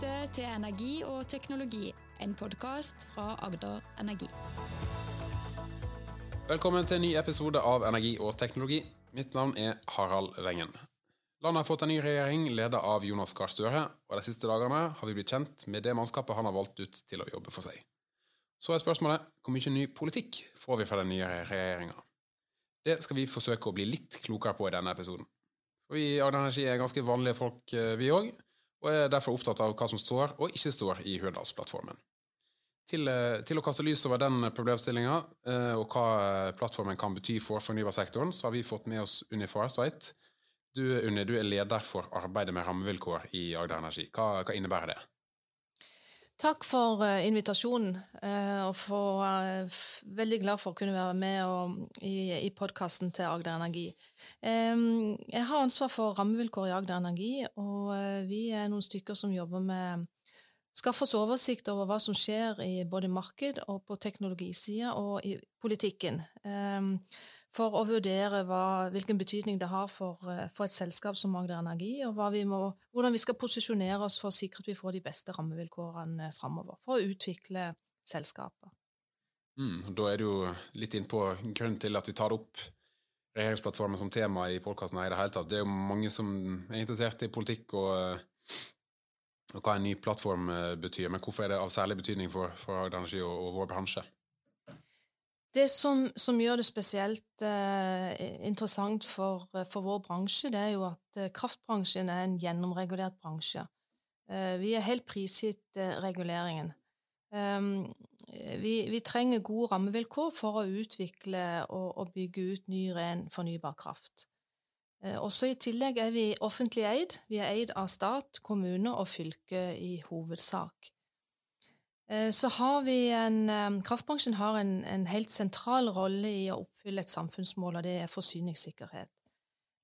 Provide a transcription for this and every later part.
lytter til Energi og teknologi, en podkast fra Agder Energi. Velkommen til en ny episode av Energi og teknologi. Mitt navn er Harald Wengen. Landet har fått en ny regjering, ledet av Jonas Gahr Støre, og de siste dagene har vi blitt kjent med det mannskapet han har valgt ut til å jobbe for seg. Så er spørsmålet hvor mye ny politikk får vi fra den nye regjeringa? Det skal vi forsøke å bli litt klokere på i denne episoden. For Vi i Agder Energi er ganske vanlige folk, eh, vi òg, og er derfor opptatt av hva som står og ikke står i Hurdalsplattformen. Til, eh, til å kaste lys over den problemstillinga og hva plattformen kan bety for fornybarsektoren, så har vi fått med oss Unni Farsteit. Du, Unni, du er leder for arbeidet med rammevilkår i Agder Energi. Hva, hva innebærer det? Takk for uh, invitasjonen. Uh, og for, uh, veldig glad for å kunne være med og, i, i podkasten til Agder Energi. Jeg har ansvar for rammevilkår i Agder Energi, og vi er noen stykker som jobber med skaffe oss oversikt over hva som skjer i både marked og på teknologisida og i politikken. For å vurdere hva, hvilken betydning det har for, eh, for, et selskap som Magder Energi, og vi må, hvordan vi skal posisjonere oss for å sikre at vi får de beste rammevilkårene framover for å utvikle selskapet. Mm, da er du litt inn på grunnen til at vi tar opp regjeringsplattformen som tema i podkasten. Det det er jo mange som er interessert i politikk og, og hva en ny plattform eh, betyr. Men hvorfor er det av særlig betydning for, for Energi og, og vår bransje? Det som, som, gjør det spesielt eh, interessant for, eh, for, vår bransje, det er jo at eh, kraftbransjen er en gjennomregulert bransje. Eh, vi er helt prisgitt eh, reguleringen. Ehm, vi, vi, trenger gode rammevilkår for å utvikle og, og bygge ut ny, ren, fornybar kraft. Eh, også I tillegg er vi offentlig eid. Vi er eid av stat, kommune og fylke i hovedsak. Eh, så har vi en eh, Kraftbransjen har en, en, helt sentral rolle i å oppfylle et samfunnsmål, og det er forsyningssikkerhet.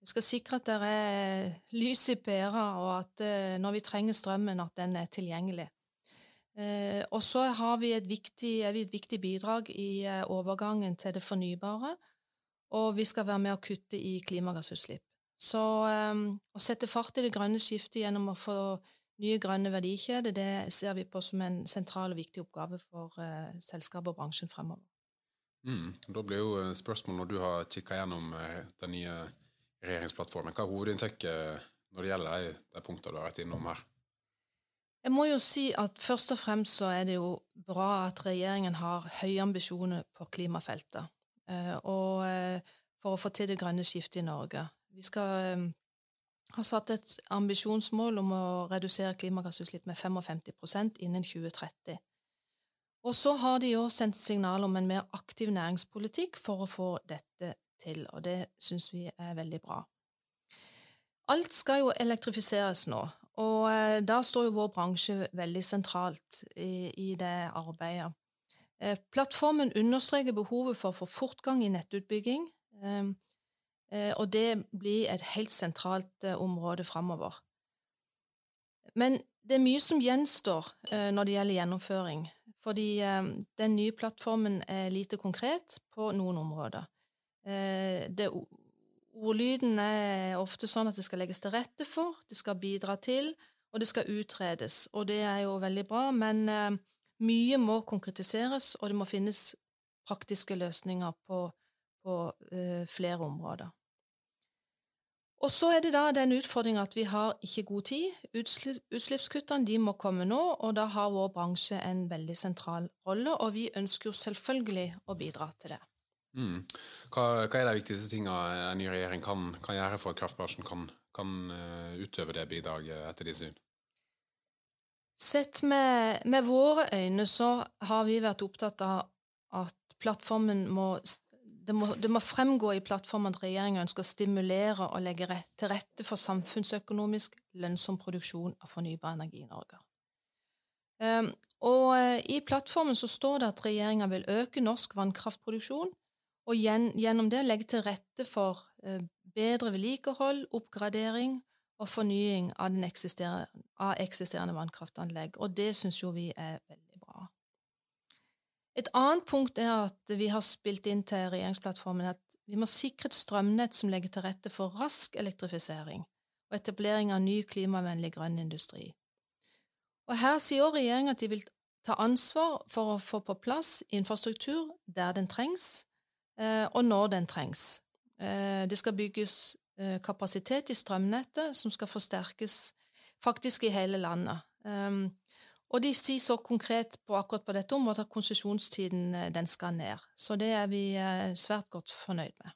Vi skal sikre at det er lys i pæra, og at eh, når vi trenger strømmen, at den er tilgjengelig. Og så har vi et viktig, vi et viktig bidrag i overgangen til det fornybare, og vi skal være med å kutte i klimagassutslipp. Så å sette fart i det grønne skiftet gjennom å få Nye grønne verdikjeder det ser vi på som en sentral og viktig oppgave for uh, selskapet og bransjen fremover. Mm. Da blir jo eh, spørsmålet, når du har kikka gjennom uh, den nye regjeringsplattformen, hva er hovedinntrykket når det gjelder de, de punktene du har vært innom her? Jeg må jo si at først og fremst så er det jo bra at regjeringen har høye ambisjoner på klimafeltet. Uh, og for å få til det grønne skiftet i Norge. Vi skal har satt et ambisjonsmål om å redusere klimagassutslipp med 55% innen 2030. Og så har de òg sendt signal om en mer aktiv næringspolitikk for å få dette til, og det syns vi er veldig bra. Alt skal jo elektrifiseres nå, og eh, da står jo vår bransje veldig sentralt i, i det arbeidet. Eh, plattformen understreker behovet for å få fortgang i nettutbygging. Eh, og det blir et helt sentralt eh, område framover. Men det er mye som gjenstår eh, når det gjelder gjennomføring, fordi den nye plattformen er lite konkret på noen områder. Det, ordlyden er ofte sånn at det skal legges til rette for, det skal bidra til, og det skal utredes. Og det er jo veldig bra, men mye må konkretiseres, og det må finnes praktiske løsninger på, på flere områder. Og så er det da den utfordringa at vi har ikke god tid. Utslipp, utslippskuttene de må komme nå, og da har vår bransje en veldig sentral rolle, og vi ønsker jo selvfølgelig å bidra til det. Mm. Hva, hva, er de viktigste tingene en ny regjering kan, kan, gjøre for at kraftbransjen kan, kan uh, utøve det bidraget etter ditt syn? Sett med, med, våre øyne så har vi vært opptatt av at plattformen må det må, det må, fremgå i plattformen at regjeringen ønsker å stimulere og legge rett, til rette for samfunnsøkonomisk lønnsom produksjon av fornybar energi i Norge. Um, og uh, I plattformen så står det at regjeringen vil øke norsk vannkraftproduksjon og gjen, gjennom det legge til rette for uh, bedre vedlikehold, oppgradering og fornying av, eksisterende, av eksisterende vannkraftanlegg. Og det syns jo vi er veldig. Et annet punkt er at vi har spilt inn til regjeringsplattformen at vi må sikre et strømnett som legger til rette for rask elektrifisering og etablering av ny klimavennlig grønn industri. Og Her sier regjeringa at de vil ta ansvar for å få på plass infrastruktur der den trengs, eh, og når den trengs. Eh, det skal bygges eh, kapasitet i strømnettet som skal forsterkes faktisk i hele landet. Og de sier så konkret på akkurat på dette området at konsesjonstiden den skal ned. Så det er vi svært godt fornøyd med.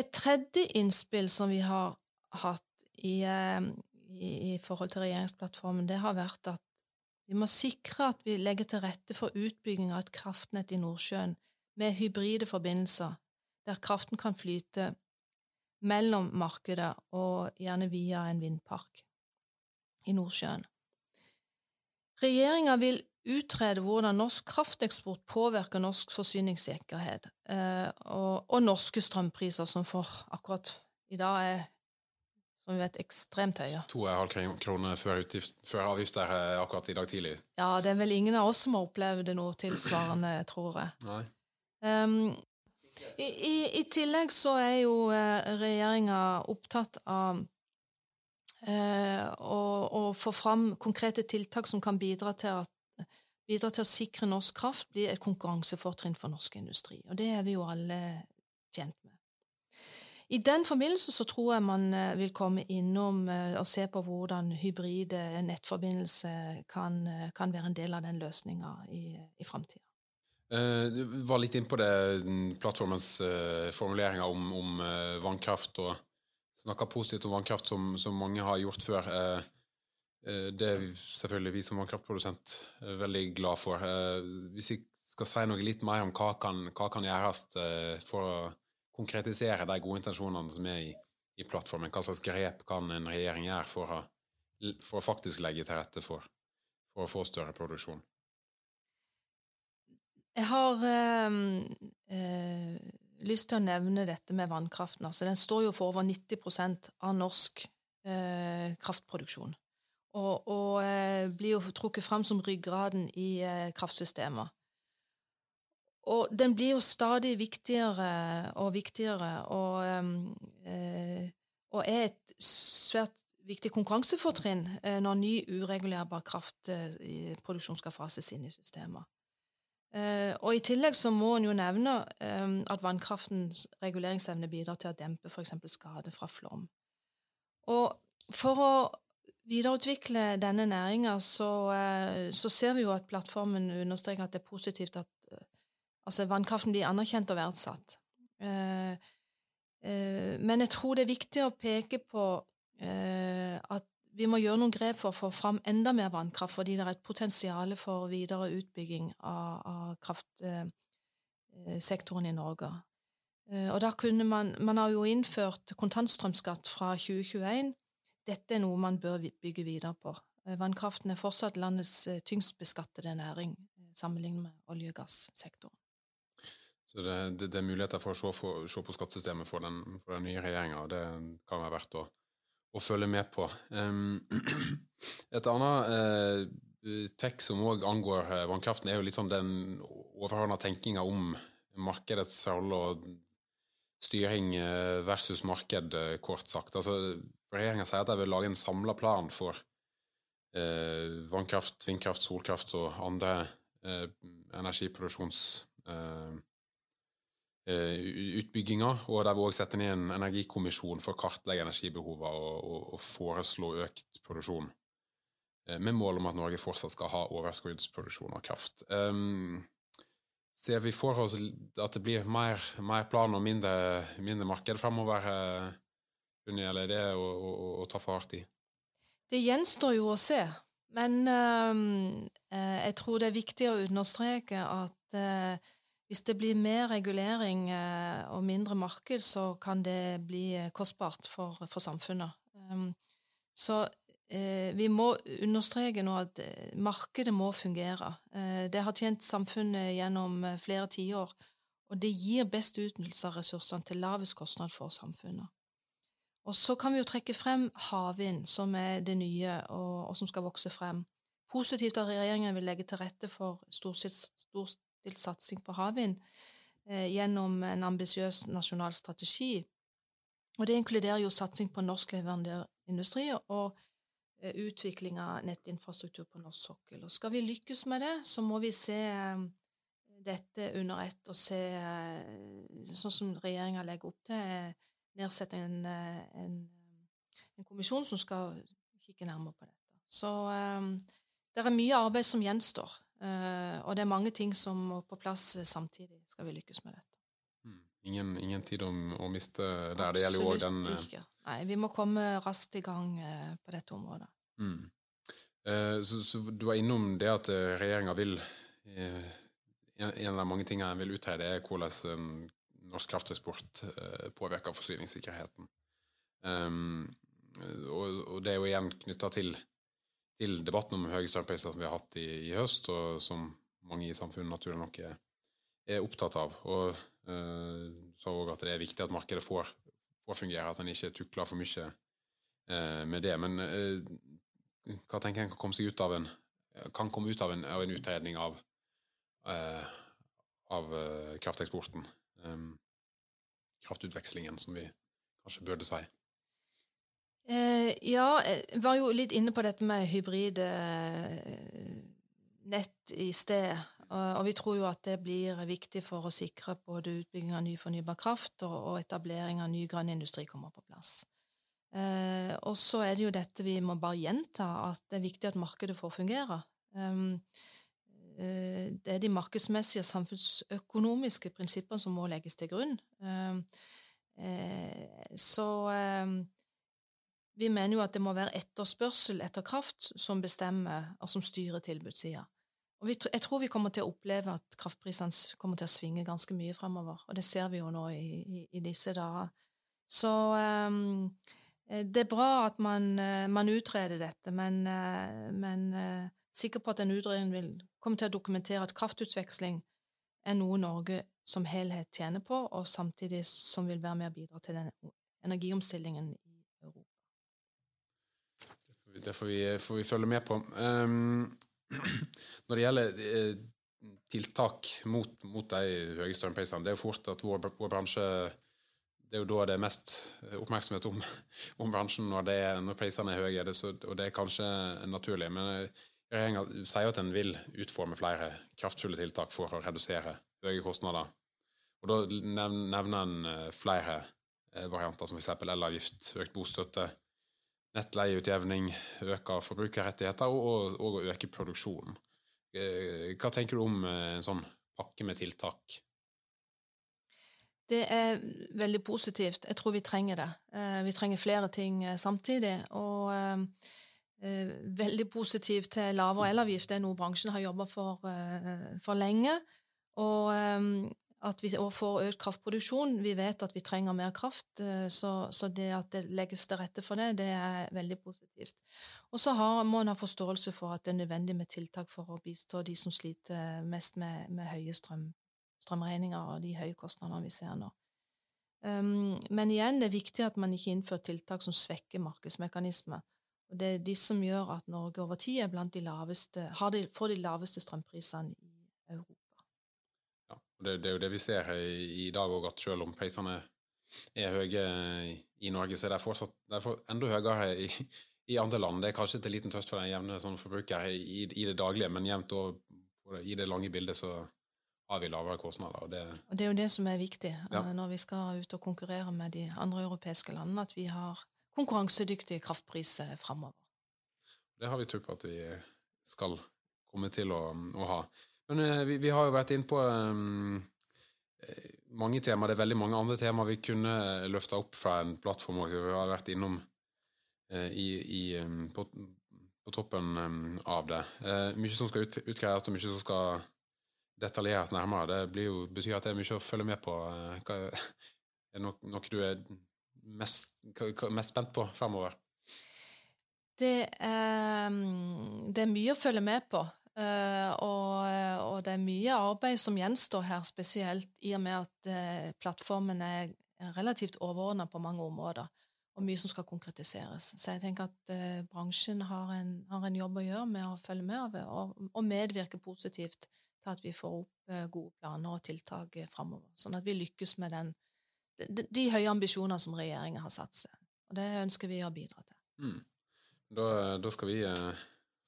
Et tredje innspill som vi har hatt i, i, i forhold til regjeringsplattformen, det har vært at vi må sikre at vi legger til rette for utbygging av et kraftnett i Nordsjøen med hybride forbindelser, der kraften kan flyte mellom markedet og gjerne via en vindpark i Nordsjøen. Regjeringa vil utrede hvordan norsk krafteksport påvirker norsk forsyningssikkerhet eh, og, og, norske strømpriser, som for akkurat i dag er som vi vet ekstremt høye. 2,5 kroner før, utgift, før avgifter akkurat i dag tidlig. Ja, det er vel ingen av oss som har opplevd noe tilsvarende, tror jeg. Um, i, i, i, tillegg så er jo uh, regjeringa opptatt av uh, å, å, få fram konkrete tiltak som kan bidra til, at, bidra til å sikre norsk kraft blir et konkurransefortrinn for norsk industri. Og det er vi jo alle tjent med. I den forbindelse så tror jeg man eh, vil komme innom eh, og se på hvordan hybride nettforbindelse kan, eh, kan være en del av den løsninga i, i framtida. Du var litt inn på det, plattformens formuleringer om, om vannkraft, og snakka positivt om vannkraft, som, som, mange har gjort før. Det er selvfølgelig vi som vannkraftprodusent veldig glad for. Hvis vi skal si noe litt mer om hva kan, hva kan gjøres for å konkretisere de gode intensjonene som er i, i, plattformen? Hva slags grep kan en regjering gjøre for å, for å faktisk legge til rette for, for, å få større produksjon? Jeg har øh, øh, lyst til å nevne dette med vannkraften. Altså, den står jo for over 90% av norsk eh, kraftproduksjon. Og, og blir jo trukket fram som ryggraden i kraftsystemet. Og den blir jo stadig viktigere og viktigere, og, øh, og er et svært viktig konkurransefortrinn øh, når ny uregulerbar kraftproduksjon skal fases inn i systemet. Uh, og I tillegg så må en jo nevne um, at vannkraftens reguleringsevne bidrar til å dempe f.eks. skade fra flom. Og For å videreutvikle denne næringa så, uh, så, ser vi jo at plattformen understreker at det er positivt at Altså, vannkraften blir anerkjent og verdsatt. Men jeg tror det er viktig å peke på at vi må gjøre noen grep for å få fram enda mer vannkraft, fordi det er et potensial for videre utbygging av, av kraftsektoren i Norge. Og da kunne man, man har jo innført kontantstrømskatt fra 2021. Dette er noe man bør bygge videre på. Vannkraften er fortsatt landets tyngst beskattede næring sammenlignet med olje- og gassektoren. Så det, det, det, er muligheter for å se, for, se på skattesystemet for den, for den nye regjeringa, og det kan være verdt å, å følge med på. Et annet uh, trekk som òg angår uh, vannkraften, er jo litt sånn den overordna tenkinga om markedets rolle og styring uh, versus marked, kort sagt. Altså, Regjeringa sier at de vil lage en samla plan for vannkraft, vindkraft, solkraft og andre energiproduksjons Eh, utbygginga, og der vi òg setter ned en energikommisjon for å kartlegge energibehovene og, og, og, foreslå økt produksjon. Eh, med mål om at Norge fortsatt skal ha overskuddsproduksjon av kraft. Um, ser vi for oss at det blir mer, mer plan og mindre, mindre marked fremover, Unni, eller er det å, å, å, ta fart i? Det gjenstår jo å se. Men um, jeg tror det er viktig å understreke at uh, hvis det blir mer regulering eh, og mindre marked, så kan det bli eh, kostbart for, for samfunnet. Um, så eh, vi må understreke nå at markedet må fungere. Det har tjent samfunnet gjennom flere tiår, og det gir best utnyttelse av ressursene til lavest kostnad for samfunnet. Og så kan vi jo trekke frem havvind, som er det nye, og, og som skal vokse frem. Positivt at regjeringen vil legge til rette for storstilt storstilt satsing på havvind eh, gjennom en ambisiøs nasjonal strategi. Og Det inkluderer jo satsing på norsk leverandørindustri og eh, utvikling av nettinfrastruktur på norsk sokkel. Og skal vi lykkes med det, så må vi se eh, dette under ett og se, sånn som regjeringa legger opp til, nedsette en, en, en, kommisjon som skal kikke nærmere på dette. Så det er mye arbeid som gjenstår, og det er mange ting som må på plass samtidig skal vi lykkes med dette. Mm. Ingen, ingen tid om å miste der. det gjelder jo òg den ikke. Nei, vi må komme raskt i gang eh, på dette området. Mm. Eh, så, så, du var innom det at eh, regjeringa vil eh, en, av de mange tingene en vil utrede, er hvordan norsk krafteksport eh, påvirker forsyningssikkerheten. Um, og, og, det er jo igjen knytta til, til, debatten om høye strømpriser som vi har hatt i, i, høst, og som mange i samfunnet naturlig nok er, er opptatt av. Og eh, sa òg at det er viktig at markedet får får fungere, at en ikke tukler for mye eh, med det. Men eh, hva tenker en kan komme, ut av en, komme ut av en, av en utredning av, eh, av eh, krafteksporten? Um, kraftutvekslingen, som vi kanskje burde si. Eh, ja, jeg var jo litt inne på dette med hybride nett i sted. Og vi tror jo at det blir viktig for å sikre både utbygging av ny fornybar kraft og etablering av ny grønn industri kommer på plass. Eh, og så er det jo dette vi må bare gjenta, at det er viktig at markedet får fungere. Eh, det er de markedsmessige og samfunnsøkonomiske prinsippene som må legges til grunn. Eh, så vi mener jo at det må være etterspørsel etter kraft som bestemmer, og som styrer tilbudssida. Og jeg tror vi kommer til å oppleve at kraftprisene kommer til å svinge ganske mye fremover. Og det ser vi jo nå i, i, i disse dager. Så um, det er bra at man, uh, man utreder dette, men, uh, men uh, sikker på at den utredningen vil komme til å dokumentere at kraftutveksling er noe Norge som helhet tjener på, og samtidig som vil være med å bidra til den energiomstillingen. Det får vi, får vi følge med på. Um, Når det gjelder eh, tiltak mot, mot de høye strømprisene, det er jo fort at vår, vår, bransje Det er jo da det er mest oppmerksomhet om, om bransjen når, er, når, prisene er høye, det så, og det er kanskje naturlig. Men eh, regjeringa sier at en vil utforme flere kraftfulle tiltak for å redusere høye kostnader. Og da nevner en eh, flere varianter, som f.eks. elavgift, økt bostøtte, nettleieutjevning, øke forbrukerrettigheter og, og, og, øke produksjonen. Eh, hva tenker du om eh, en sånn pakke med tiltak? Det er veldig positivt. Jeg tror vi trenger det. Eh, vi trenger flere ting samtidig. Og veldig positivt til lavere elavgift. Det er noe bransjen har jobba for, for lenge. Og at vi får økt kraftproduksjon. Vi vet at vi trenger mer kraft, eh, så, så det at det legges til rette for det, det er veldig positivt. Og så må en ha forståelse for at det er nødvendig med tiltak for å bistå de som sliter mest med, med høye strøm, strømregninger og de høye kostnadene vi ser nå. Um, men igjen, det er viktig at man ikke innfører tiltak som svekker markedsmekanismer. Og det er de som gjør at Norge over tid er blant de laveste, de, får de laveste strømprisene i Europa. Det, det, er jo det vi ser i, i dag òg, at selv om prisene er høye i Norge, så er det fortsatt det er enda høyere i, i, andre land. Det er kanskje til liten trøst for den jevne sånn forbruker i, i, det daglige, men jevnt over i det lange bildet så har vi lavere kostnader. Og det, og det er jo det som er viktig ja. Eh, når vi skal ut og konkurrere med de andre europeiske landene, at vi har konkurransedyktige kraftpriser framover. Det har vi tro på at vi skal komme til å, å ha. Men uh, vi, vi, har jo vært inn på um, mange temaer. Det er veldig mange andre temaer vi kunne løfta opp fra en plattform. Vi har vært innom uh, i, i, um, på, på, toppen um, av det. Uh, mye som skal ut, utgreies, og mye som skal detaljeres nærmere. Det jo, betyr at det er mye å følge med på. Hva, er det noe, noe, du er mest, mest spent på fremover? Det er, det er mye å følge med på. Uh, og, og, det er mye arbeid som gjenstår her, spesielt i og med at uh, plattformen er relativt overordna på mange områder, og mye som skal konkretiseres. Så jeg tenker at bransjen har en, har en, jobb å gjøre med å følge med og, og medvirke positivt til at vi får opp gode planer og tiltak framover, sånn at vi lykkes med den, de, de høye ambisjonene som regjeringa har satt seg. Og det ønsker vi å bidra til. Mm. Da, da skal vi eh,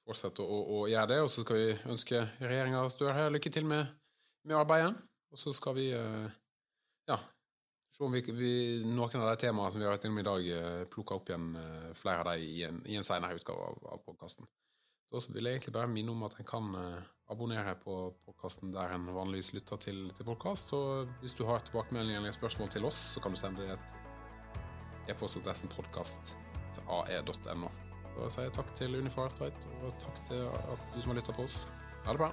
fortsette å, å gjøre det, og så skal vi ønske regjeringa Støre lykke til med, med arbeidet. Og så skal vi eh, ja, se om vi, vi, noen av de temaene som vi har vært innom i dag, eh, plukker opp igjen eh, flere av dem i en, i en senere utgave av, av podkasten. Da vil jeg egentlig bare minne om at en kan abonnere på podkasten der en vanligvis lytter til, til podkast. Og hvis du har tilbakemeldinger eller spørsmål til oss, så kan du sende det til e-postadressen podkast.ae.no. Da sier jeg takk til Unifor Tveit, og takk til at du som har lytta på oss. Ha det bra.